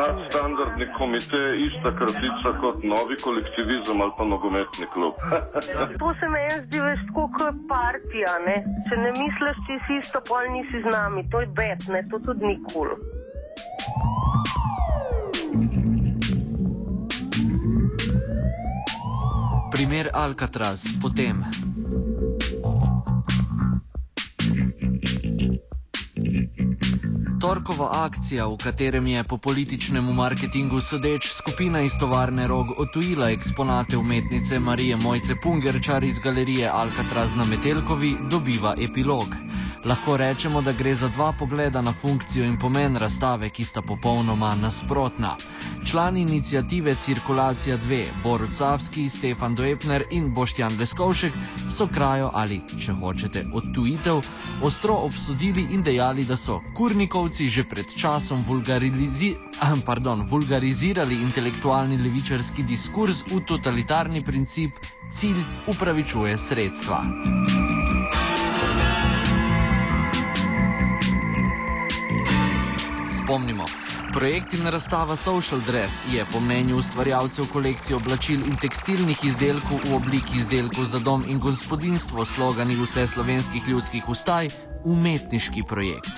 Nadstandardni komitej je ista kratica kot novi kolektivizem ali pa nogometni klub. to se meni zdi več kot partija. Ne? Če ne misliš, če si isto, pol nisi z nami, to je bet, ne? to tudi ni kul. Cool. Primer Alcatraz, potem. Torkova akcija, v katerem je po političnemu marketingu sodeč skupina iz tovarne Rog otujila eksponate umetnice Marije Mojce Pungerčar iz galerije Alcatraz na Metelkovi, dobiva epilog. Lahko rečemo, da gre za dva pogleda na funkcijo in pomen razstave, ki sta popolnoma nasprotna. Člani inicijative Cirkulacija 2, Borut Savski, Stefan Doepner in Boštjan Leskovšek so krajo ali, če hočete, odtujitev ostro obsodili in dejali, da so kurnikovci že pred časom vulgarizi pardon, vulgarizirali intelektualni levičarski diskurs v totalitarni princip, cilj upravičuje sredstva. 我们尼玛。Projekt in razstava Social Dress je po mnenju ustvarjalcev kolekcije oblačil in tekstilnih izdelkov v obliki izdelkov za dom in gospodinstvo slogani vse slovenskih ljudskih ustaj umetniški projekt.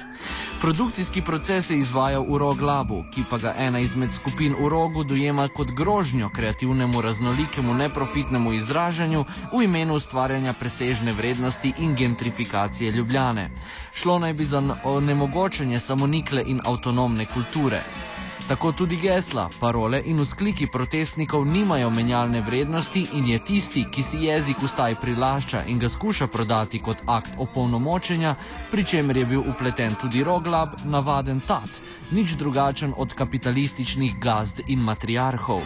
Produkcijski proces se izvaja v Rog Labu, ki pa ga ena izmed skupin v Rogu dojema kot grožnjo kreativnemu, raznolikemu, neprofitnemu izražanju v imenu ustvarjanja presežne vrednosti in gentrifikacije Ljubljane. Šlo naj bi za onemogočanje samonikle in avtonomne kulture. Tako tudi gesla, parole in vzkliki protestnikov nimajo menjalne vrednosti in je tisti, ki si jezik ustaj prilašča in ga skuša prodati kot akt opolnomočenja, pri čemer je bil upleten tudi roglab, navaden tat, nič drugačen od kapitalističnih gazd in matriarhov.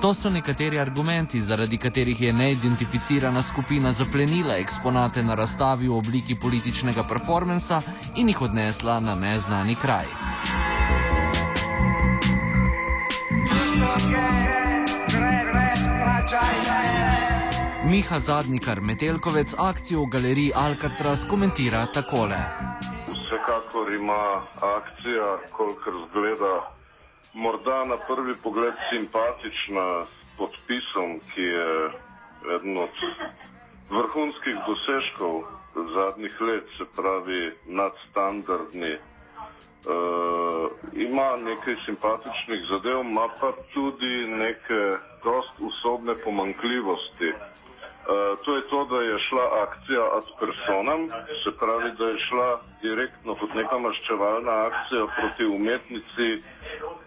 To so nekateri argumenti, zaradi katerih je neidentificirana skupina zaplenila eksponate na razstavi v obliki političnega performansa in jih odnesla na neznani kraj. Miha Zadnikar, Metelkovec, akcijo v galeriji Alcatraz komentira takole. Vsekakor ima akcija, kolikor zgleda, morda na prvi pogled simpatična s podpisom, ki je eden od vrhunskih dosežkov zadnjih let, se pravi nadstandardni uh, ima nekaj simpatičnih zadev, ima pa tudi neke dost usobne pomankljivosti. Uh, to je to, da je šla akcija ad personam, se pravi, da je šla direktno kot neka maščevalna akcija proti umetnici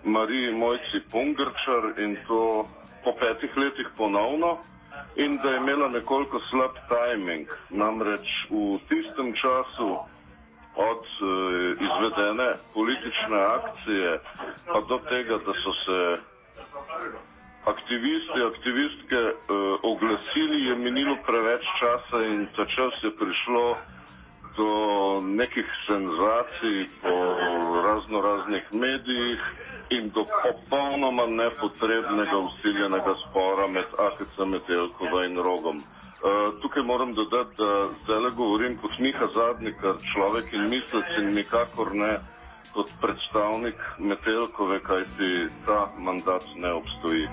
Mariji Mojci Pungrčar in to po petih letih ponovno in da je imela nekoliko slab timing. Namreč v tistem času, od uh, izvedene politične akcije pa do tega, da so se aktivisti, aktivistke uh, oglasili, je minilo preveč časa in ta čas je prišlo do nekih senzacij po razno raznih medijih in do popolnoma nepotrebnega usiljenega spora med AKC Metelkova in Rogom. Eh, tukaj moram dodati, da zdaj le govorim kot Miha Zadnika, človek in mislec in nikakor ne kot predstavnik Metelkove, kajti ta mandat ne obstoji.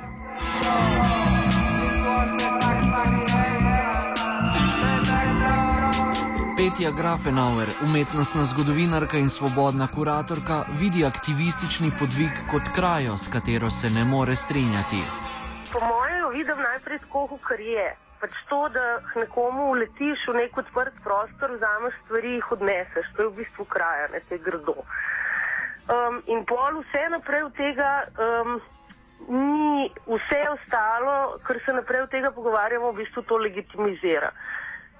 Petja Grafenauer, umetnostna zgodovinarka in svobodna kuratorka, vidi aktivistični podvig kot krajo, s katero se ne more strinjati. Po mojem vidim najprej tako, kar je. Pač to, da nekomu uletiš v nek odprt prostor, vzameš stvari, jih odneseš, to je v bistvu kraja, ne te grdo. Um, in pol vse naprej od tega, um, ni vse ostalo, kar se naprej od tega pogovarjamo, v bistvu to legitimizira.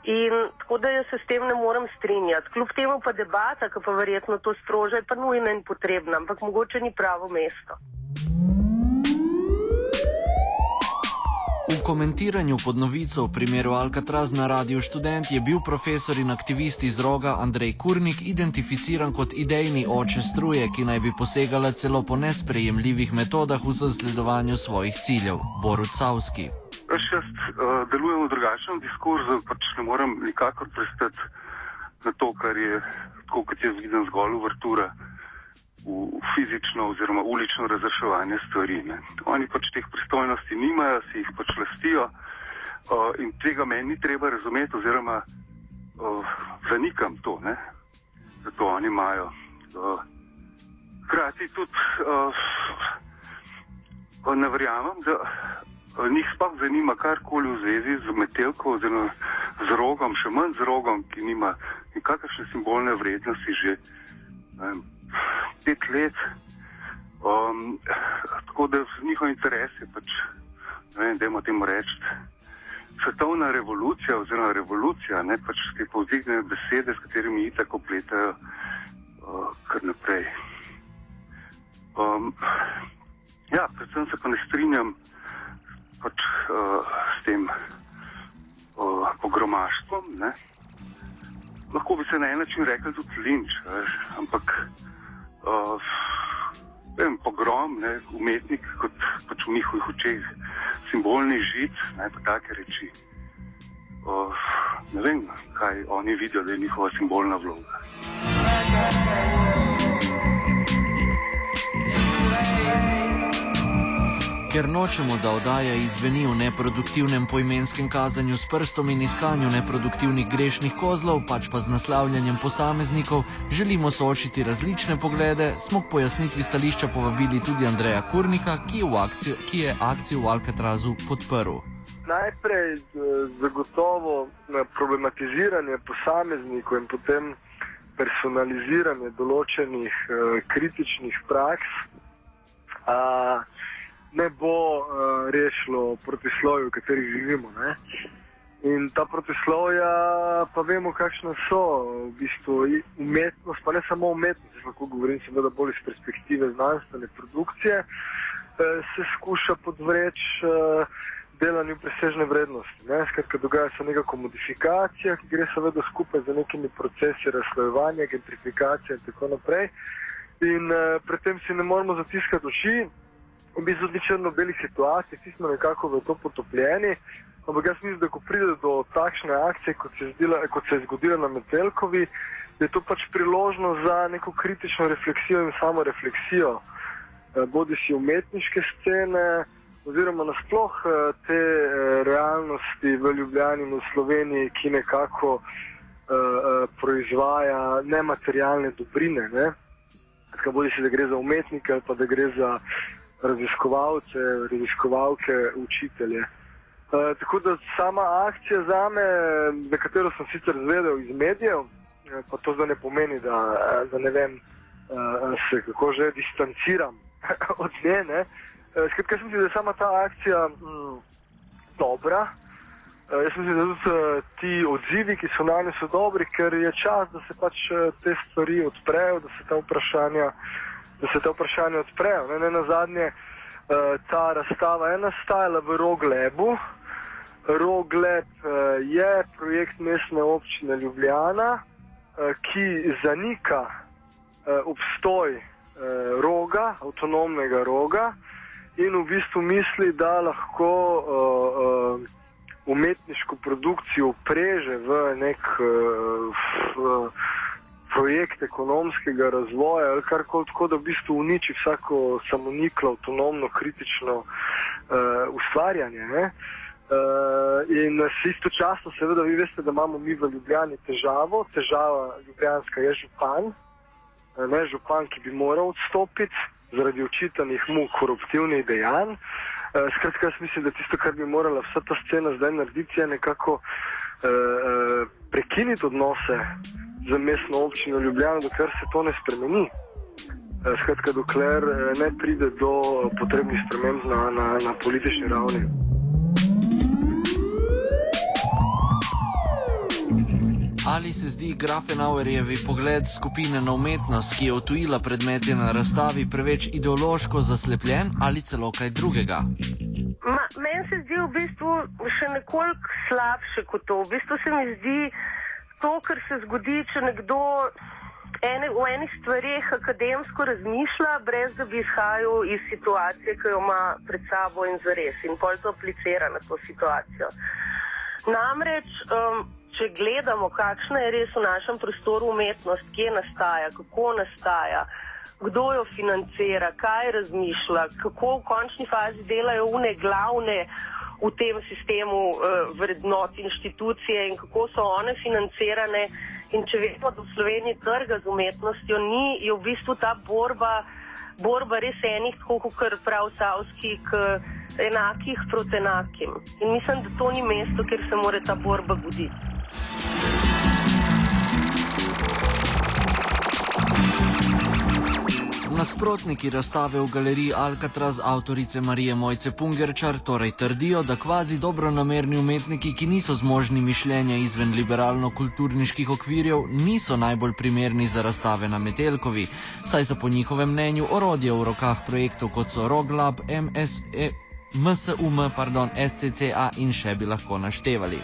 In tako da jaz se s tem ne morem strinjati. Kljub temu pa debata, ki pa verjetno to sproža, je pa nujna in potrebna, ampak mogoče ni pravo mesto. V komentiranju pod novico v primeru Alcatraz na Radiu Študent je bil profesor in aktivist iz roga Andrej Kurnik identificiran kot idejni oče struje, ki naj bi posegala celo po nesprejemljivih metodah v zasledovanju svojih ciljev. Borut Savski. Jaz uh, delujem v drugačnem diskurzu, pač ne morem nikakor pristati na to, kar je, tako kot jaz vidim, zgolj uvertura v fizično oziroma ulično razreševanje stvari. Ne. Oni pač teh pristojnosti nimajo, si jih pač lastijo uh, in tega meni ni treba razumeti oziroma uh, zanikam to, ne. zato oni imajo. Uh, Hkrati tudi uh, ne verjamem, da njih sploh zanima karkoli v zvezi z metelko oziroma z rogom, še manj z rogom, ki nima nikakršne simbolne vrednosti že vem, pet let. Um, tako da njihov interes je pač, ne vem, dajmo temu reči, svetovna revolucija oziroma revolucija, ne pač te povzdigne besede, s katerimi jih tako pletajo uh, kar naprej. Um, ja, predvsem se pa ne strinjam pač, uh, s tem uh, pogromaštvom. Ne? Lahko bi se na en način rekel tudi linč, veš, ampak uh, vem, pogrom, ne, umetnik kot pač v njihovih očeh simbolni žid, ne pa take reči. Uh, ne vem, kaj oni vidijo, da je njihova simbolna vloga. Ker nočemo, da oddaja izveni v neproduktivnem poimenskem kazanju s prstom in iskanju neproduktivnih grešnih kozlov, pač pa z naslavljanjem posameznikov, želimo soočiti različne poglede, smo k pojasnitvi stališča povabili tudi Andreja Kurnika, ki je, akcijo, ki je akcijo v Alcatrazu podprl. Najprej zagotovo problematiziranje posameznikov in potem personaliziranje določenih uh, kritičnih praks. Uh, ne bo uh, rešilo protislovja, v katerih živimo. Ne? In ta protislovja, pa vemo, kakšne so v bistvu umetnost, pa ne samo umetnost, lahko govorim, seveda bolj iz perspektive znanstvene produkcije, eh, se skuša podvreči eh, delanju presežne vrednosti. Ne? Skratka, dogaja se neka modifikacija, ki gre seveda skupaj z nekimi procesi razslojevanja, gentrifikacije in tako naprej. In eh, predtem si ne moremo zatiskati oči, v bistvu ni črno-belih situacij, vsi smo nekako v to potopljeni. Ampak jaz mislim, da ko pride do takšne akcije, kot se, zdila, kot se je zgodila na Metelkovi, je to pač priložnost za neko kritično refleksijo in samo refleksijo, eh, bodi si umetniške scene, oziroma nasploh eh, te eh, realnosti v Ljubljani in v Sloveniji, ki nekako uh, proizvaja nematerialne dobrine. Ne? Tako bodi si, da gre za umetnike ali pa da gre za raziskovalce, raziskovalke, učitelje. Uh, tako da sama akcija za me, za katero sem sicer zvedel iz medijev, pa to zdaj ne pomeni, da, da ne vem, uh, se kako že distanciram od nje. Uh, skratka, mislim, da je sama ta akcija mm, dobra. Uh, jaz mislim, da tudi uh, ti odzivi, ki so na nje, so dobri, ker je čas, da se pač uh, te stvari odprejo, da se ta vprašanja da se te vprašanja odprejo. Ne, ne na zadnje, uh, ta razstava je nastajala v Roglebu. Rogleb uh, je projekt mestne občine Ljubljana, uh, ki zanika uh, obstoj uh, roga, avtonomnega roga in v bistvu misli, da lahko uh, uh, umetniško produkcijo preže v nek uh, projekt ekonomskega razvoja ali kar koli, tako da v bistvu uniči vsako samoniklo, avtonomno, kritično uh, ustvarjanje. Uh, in istočasno, seveda, vi veste, da imamo mi v Ljubljani težavo. Težava ljubljanska je župan, ne župan, ki bi moral odstopiti zaradi očitanih mu koruptivnih dejanj. Uh, skratka, jaz mislim, da tisto, kar bi morala vsa ta scena zdaj narediti, je nekako uh, uh, prekiniti odnose z mestno občino Ljubljana, dokler se to ne spremeni. Uh, skratka, dokler uh, ne pride do potrebnih sprememb na, na, na politični ravni. Ali se zdi Grafenauerjevi pogled skupine na umetnost, ki je otujila predmete na razstavi, preveč ideološko zaslepljen ali celo kaj drugega? Ma, meni se zdi v bistvu še nekoliko slabše kot to. V bistvu se mi zdi to, kar se zgodi, če nekdo ene, v enih stvarih akademsko razmišlja, brez da bi izhajal iz situacije, ki jo ima pred sabo in zares in pol to aplicira na to situacijo. Namreč. Um, če gledamo, kakšna je res v našem prostoru umetnost, kje nastaja, kako nastaja, kdo jo financira, kaj razmišlja, kako v končni fazi delajo une glavne v tem sistemu uh, vrednot inštitucije in kako so one financirane. In če vemo, da v Sloveniji trga z umetnostjo ni, je v bistvu ta borba, borba res enih, kot prav Savski, enakih proti enakim. In mislim, da to ni mesto, kjer se mora ta borba goditi. Nasprotniki razstave v galeriji Alcatraz avtorice Marije Mojce Pungerčar torej trdijo, da kvazi dobronamerni umetniki, ki niso zmožni mišljenja izven liberalno-kulturniških okvirjev, niso najbolj primerni za razstave na Metelkovi, saj so po njihovem mnenju orodje v rokah projektov kot so Roglab, MSE, MSUM, pardon, SCCA in še bi lahko naštevali.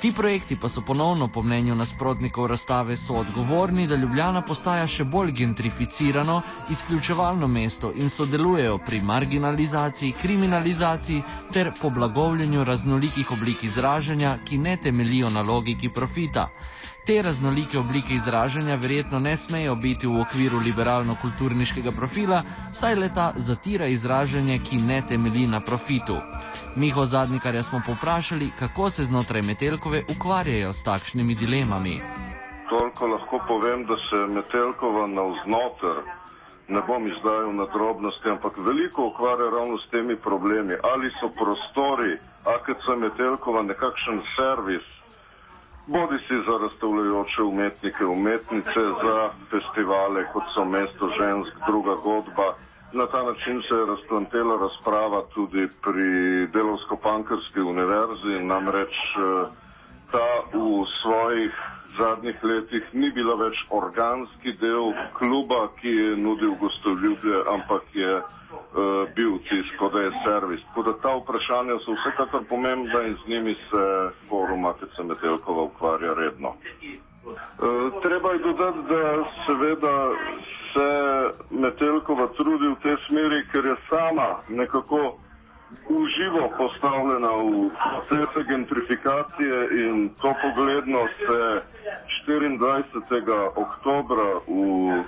Ti projekti pa so ponovno, po mnenju nasprotnikov razstave, soodgovorni, da Ljubljana postaja še bolj gentrificirano, izključevalno mesto in sodelujejo pri marginalizaciji, kriminalizaciji ter poblagovljenju raznolikih oblik izražanja, ki ne temelijo na logiki profita. Te raznolike oblike izražanja verjetno ne smejo biti v okviru liberalno-kulturniškega profila, saj leta zatira izražanje, ki ne temelji na profitu. Miho zadnjikarja smo poprašali, kako se znotraj Metelkove ukvarjajo s takšnimi dilemami. Toliko lahko povem, da se Metelkova navznoter, ne bom izdajal na drobnosti, ampak veliko ukvarja ravno s temi problemi. Ali so prostori AKC Metelkova nekakšen servis, bodi si za razstavljajoče umetnike, umetnice, za festivale, kot so Mesto žensk, druga godba. Na ta način se je razplantela razprava tudi pri Delovsko-Pankrski univerzi, namreč eh, ta v svojih zadnjih letih ni bila več organski del kluba, ki je nudil gostoljubje, ampak je uh, bil tisto, da je servis. Tako da ta vprašanja so vsekakor pomembna in z njimi se forum Matice Metelkova ukvarja redno. Uh, treba je dodati, da seveda se Metelkova trudi v tej smeri, ker je sama nekako uživo postavljena v procese gentrifikacije in to pogledno se 24. oktobra v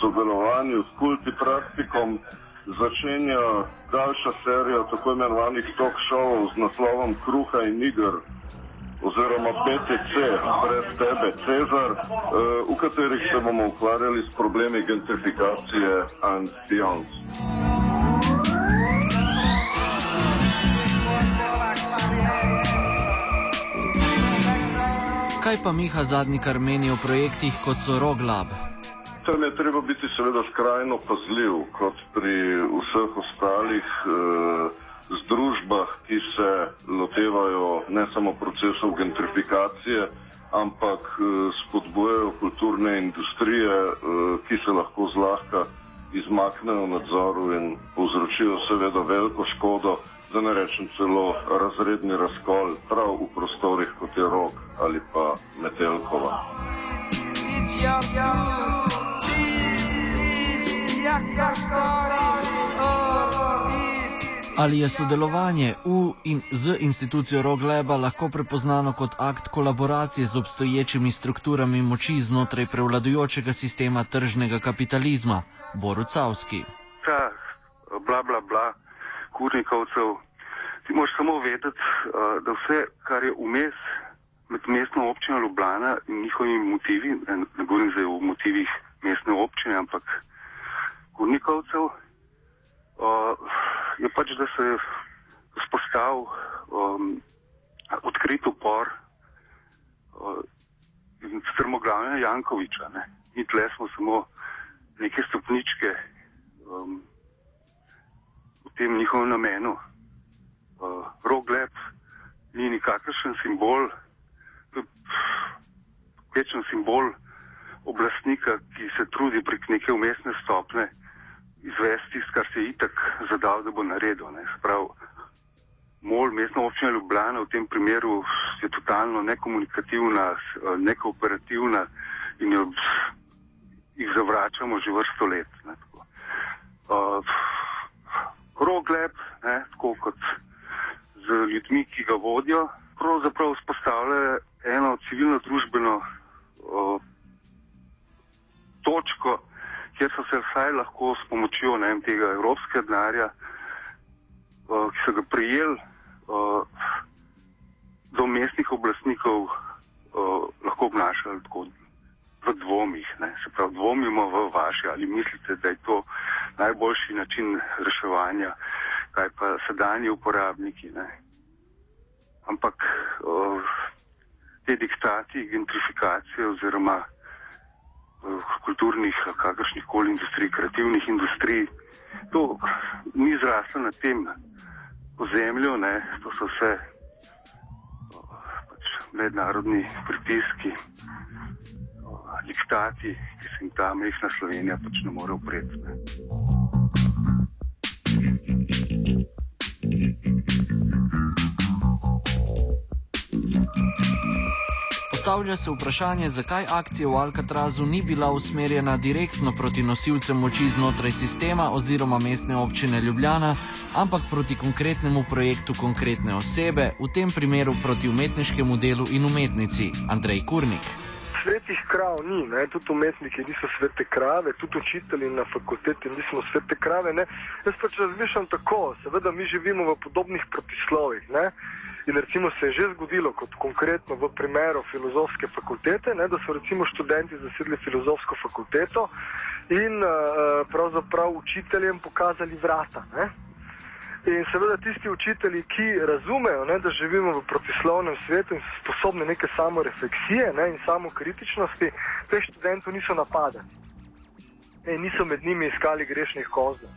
sodelovanju s kulti praktikom začenja daljša serija tako imenovanih talk showov z naslovom Kruha in Niger oziroma BTC, brez tebe, Cezar, eh, v katerih se bomo ukvarjali s problemi gentrifikacije and beyond. Kaj pa Miha zadnji, kar meni o projektih kot so Roglab? Tam je treba biti seveda skrajno pazljiv, kot pri vseh ostalih eh, združbah, ki se lotevajo ne samo procesov gentrifikacije, ampak eh, spodbujajo kulturne industrije, eh, ki se lahko zlahka izmaknejo nadzoru in povzročijo seveda veliko škodo da ne rečem celo razredni razkol prav v prostorih kot je Rok ali pa Metelkova. Ali je sodelovanje v in z institucijo Rogleba lahko prepoznano kot akt kolaboracije z obstoječimi strukturami moči znotraj prevladujočega sistema tržnega kapitalizma? Borucavski. Ta, bla, bla, bla kurnikovcev ti moraš samo vedeti, uh, da vse, kar je vmes med mestno občino Ljubljana in njihovimi motivi, ne, govorim zdaj o motivih mestne občine, ampak Gurnikovcev, uh, je pač, da se je vzpostavil um, odkrit upor uh, in strmoglavljenja Jankoviča. Ne. Mi tle smo samo neke stopničke um, tem njihovem namenu. Uh, Roglep ni nikakršen simbol, večen simbol oblastnika, ki se trudi prek neke umestne stopne izvesti tisto, kar se je itak zadal, da bo naredil. Ne. Sprav, Mol, mestna občina Ljubljana v tem primeru je totalno nekomunikativna, nekooperativna in jo, jih zavračamo že vrsto let. Ne, tako. uh, Roglep, ne, tako kot z ljudmi, ki ga vodijo, pravzaprav vzpostavlja eno civilno-družbeno uh, točko, kjer so se vsaj lahko s pomočjo ne, tega evropskega denarja, uh, ki so ga prijeli, uh, do mestnih oblastnikov uh, lahko obnašali tako v dvomih. Ne. Se pravi, dvomimo v vaše, ali mislite, da je to najboljši način reševanja, kaj pa sedanji uporabniki. Ne. Ampak uh, te diktati gentrifikacije oziroma uh, kulturnih, kakršnih koli industrij, kreativnih industrij, to ni zraslo na tem ozemlju, ne, to so vse pač, mednarodni pritiski, diktati, ki se jim ta mehna Slovenija pač ne more upreti. Postavlja se vprašanje, zakaj akcija v Alcatrazu ni bila usmerjena direktno proti nosilcem moči znotraj sistema oziroma mestne občine Ljubljana, ampak proti konkretnemu projektu konkretne osebe, v tem primeru proti umetniškemu delu in umetnici Andrej Kurnik. Svetih krav ni, ne? tudi umetniki niso svete krave, tudi učitelji na fakulteti nismo svete krave. Ne? Jaz pač razmišljam tako, seveda mi živimo v podobnih protislovih. Ne? In recimo se je že zgodilo, kot konkretno v primeru filozofske fakultete, ne, da so recimo študenti zasedli filozofsko fakulteto in uh, pravzaprav učiteljem pokazali vrata. Ne. In seveda tisti učitelji, ki razumejo, ne, da živimo v protislovnem svetu in so sposobni neke samorefleksije ne, in samokritičnosti, te študentov niso napadali. Ne, niso med njimi iskali grešnih kozlov.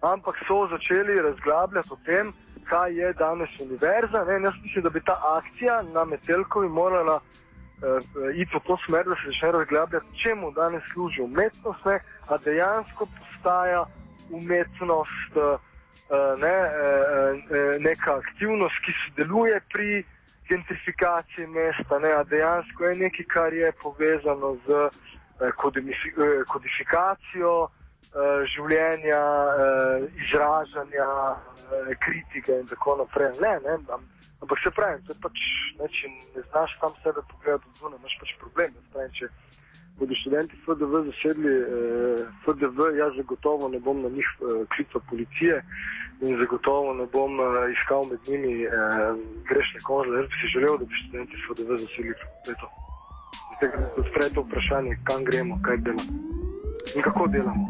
Ampak so začeli razglabljati o tem, kaj je danes univerza. Ne? Jaz mislim, da bi ta akcija na Metelkovi morala uh, iti v to smer, da se začne razglabljati, čemu danes služi umetnost, ne? a dejansko postaja umetnost uh, ne, uh, neka aktivnost, ki sodeluje pri gentrifikaciji mesta, ne? a dejansko je nekaj, kar je povezano z kodifikacijo. Življenja, izražanja, kritike in tako naprej. Ne, ne, ampak se pravi, to je pač, ne, če ne znaš sam sebe pogledati od zunaj, imaš pač problem. Pravi, če bodo študenti FDV zasedli uh, FDV, jaz zagotovo ne bom na njih uh, klical policije in zagotovo ne bom uh, iskal med njimi uh, grešne kože. Jaz bi si želel, da bi študenti FDV zasedli fakulteto. Zdaj, da se odpre to vprašanje, kam gremo, kaj delamo in kako delamo.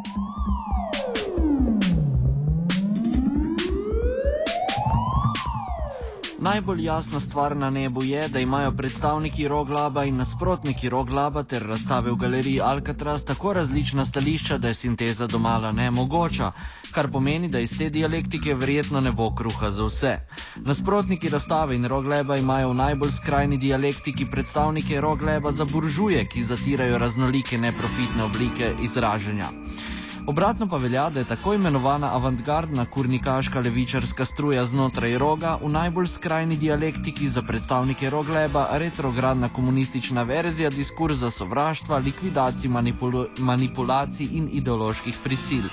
Najbolj jasna stvar na nebu je, da imajo predstavniki Roglaba in nasprotniki Roglaba ter razstave v galeriji Alcatraz tako različna stališča, da je sinteza domala nemogoča, kar pomeni, da iz te dialektike verjetno ne bo kruha za vse. Nasprotniki razstave in Rogleba imajo v najbolj skrajni dialektiki predstavnike Rogleba za buržuje, ki zatirajo raznolike neprofitne oblike izražanja. Obratno pa velja, da je tako imenovana avantgardna kurnikaška levičarska struja znotraj roga v najbolj skrajni dialektiki za predstavnike rogleba retrogradna komunistična verzija diskurza sovraštva, likvidacij, manipul manipulacij in ideoloških prisil.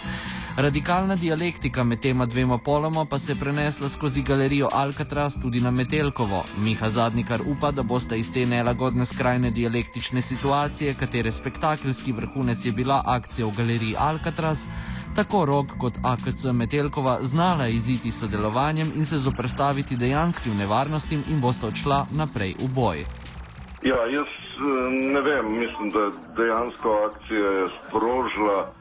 Radikalna dialektika med tema dvema poloma pa se je prenesla skozi galerijo Alcatraz tudi na Metelkovo. Miha Zadnikar upa, da boste iz te nelagodne skrajne dialektične situacije, katere spektakelski vrhunec je bila akcija v galeriji Alcatraz, tako Rok kot AKC Metelkova znala iziti sodelovanjem in se zoprstaviti dejanskim nevarnostim in bosta odšla naprej v boj. Ja, jaz eh, ne vem, mislim, da dejansko akcija je sprožila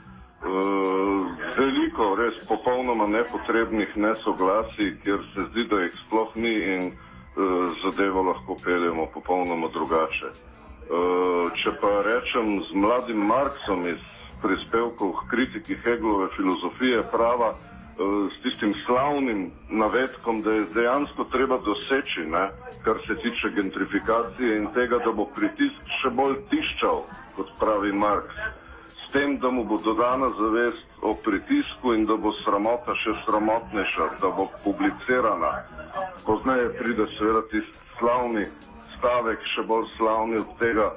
veliko res popolnoma nepotrebnih nesoglasij, ker se zdi, da jih sploh ni in uh, zadevo lahko peljemo popolnoma drugače. Uh, če pa rečem z mladim Marksom iz prispevkov k kritiki Heglove filozofije prava, s tistim slavnim navedkom, da je dejansko treba doseči, ne, kar se tiče gentrifikacije in tega, da bo pritisk še bolj tiščal, kot pravi Marks, s tem, da mu bo dodana zavest o pritisku in da bo sramota še sramotnejša, da bo publicirana. Pozneje pride seveda tisti slavni stavek, še bolj slavni od tega,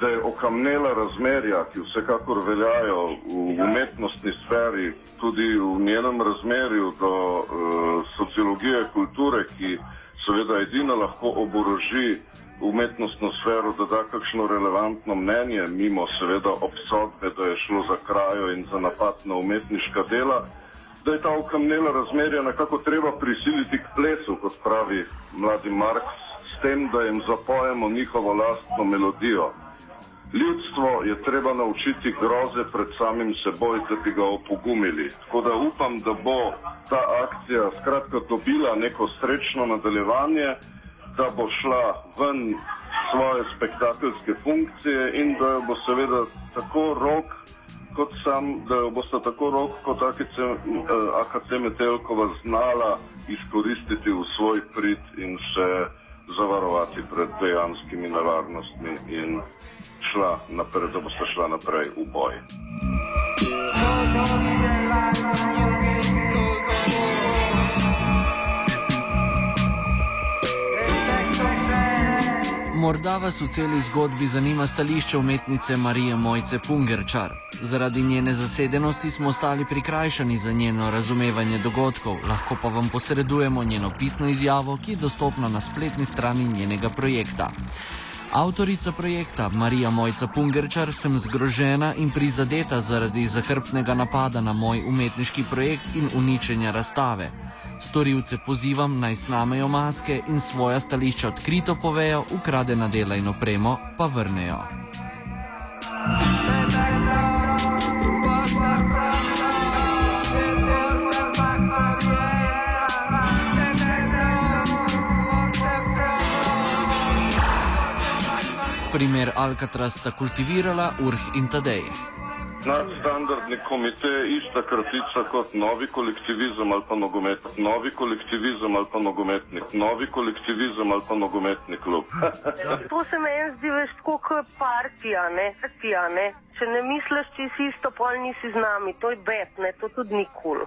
da je okamnela razmerja, ki vsekakor veljajo v umetnostni sferi, tudi v njenem razmerju do uh, sociologije kulture, ki seveda edina lahko oboroži umetnostno sfero, da da kakšno relevantno mnenje, mimo seveda obsodbe, da je šlo za krajo in za napad na umetniška dela, da je ta okamnela razmerja nekako treba prisiliti k plesu, kot pravi mladi Marks, s tem, da jim zapojemo njihovo lastno melodijo. Ljudstvo je treba naučiti groze pred samim seboj, da bi ga opogumili. Tako da upam, da bo ta akcija skratka dobila neko srečno nadaljevanje, da bo šla ven svoje spektakelske funkcije in da bo seveda tako rok kot sam, da jo bosta tako rok kot AKC, AKC Metelkova znala izkoristiti v svoj prid in se zavarovati pred dejanskimi nevarnostmi in šla naprej, da boste šla naprej v boj. Morda vas v celi zgodbi zanima stališče umetnice Marije Mojce Pungerčar. Zaradi njene zasedenosti smo ostali prikrajšani za njeno razumevanje dogodkov, lahko pa vam posredujemo njeno pisno izjavo, ki je dostopna na spletni strani njenega projekta. Avtorica projekta Marija Mojca Pungerčar sem zgrožena in prizadeta zaradi zahrbtnega napada na moj umetniški projekt in uničenja razstave. Storilce pozivam naj snamejo maske in svoja stališča odkrito povejo, ukradena dela in opremo pa vrnejo. Primer Alcatraz sta kultivirala Urh in Tadej. Nadstandardni komitej je ista kratica kot novi kolektivizem ali pa nogomet, novi kolektivizem ali pa nogometnik, novi kolektivizem ali pa nogometni klub. To se meni zdi več tako kot partija, ne? partija, ne? Če ne misliš, če si isto pol nisi z nami, to je bet, ne? to tudi ni kul. Cool.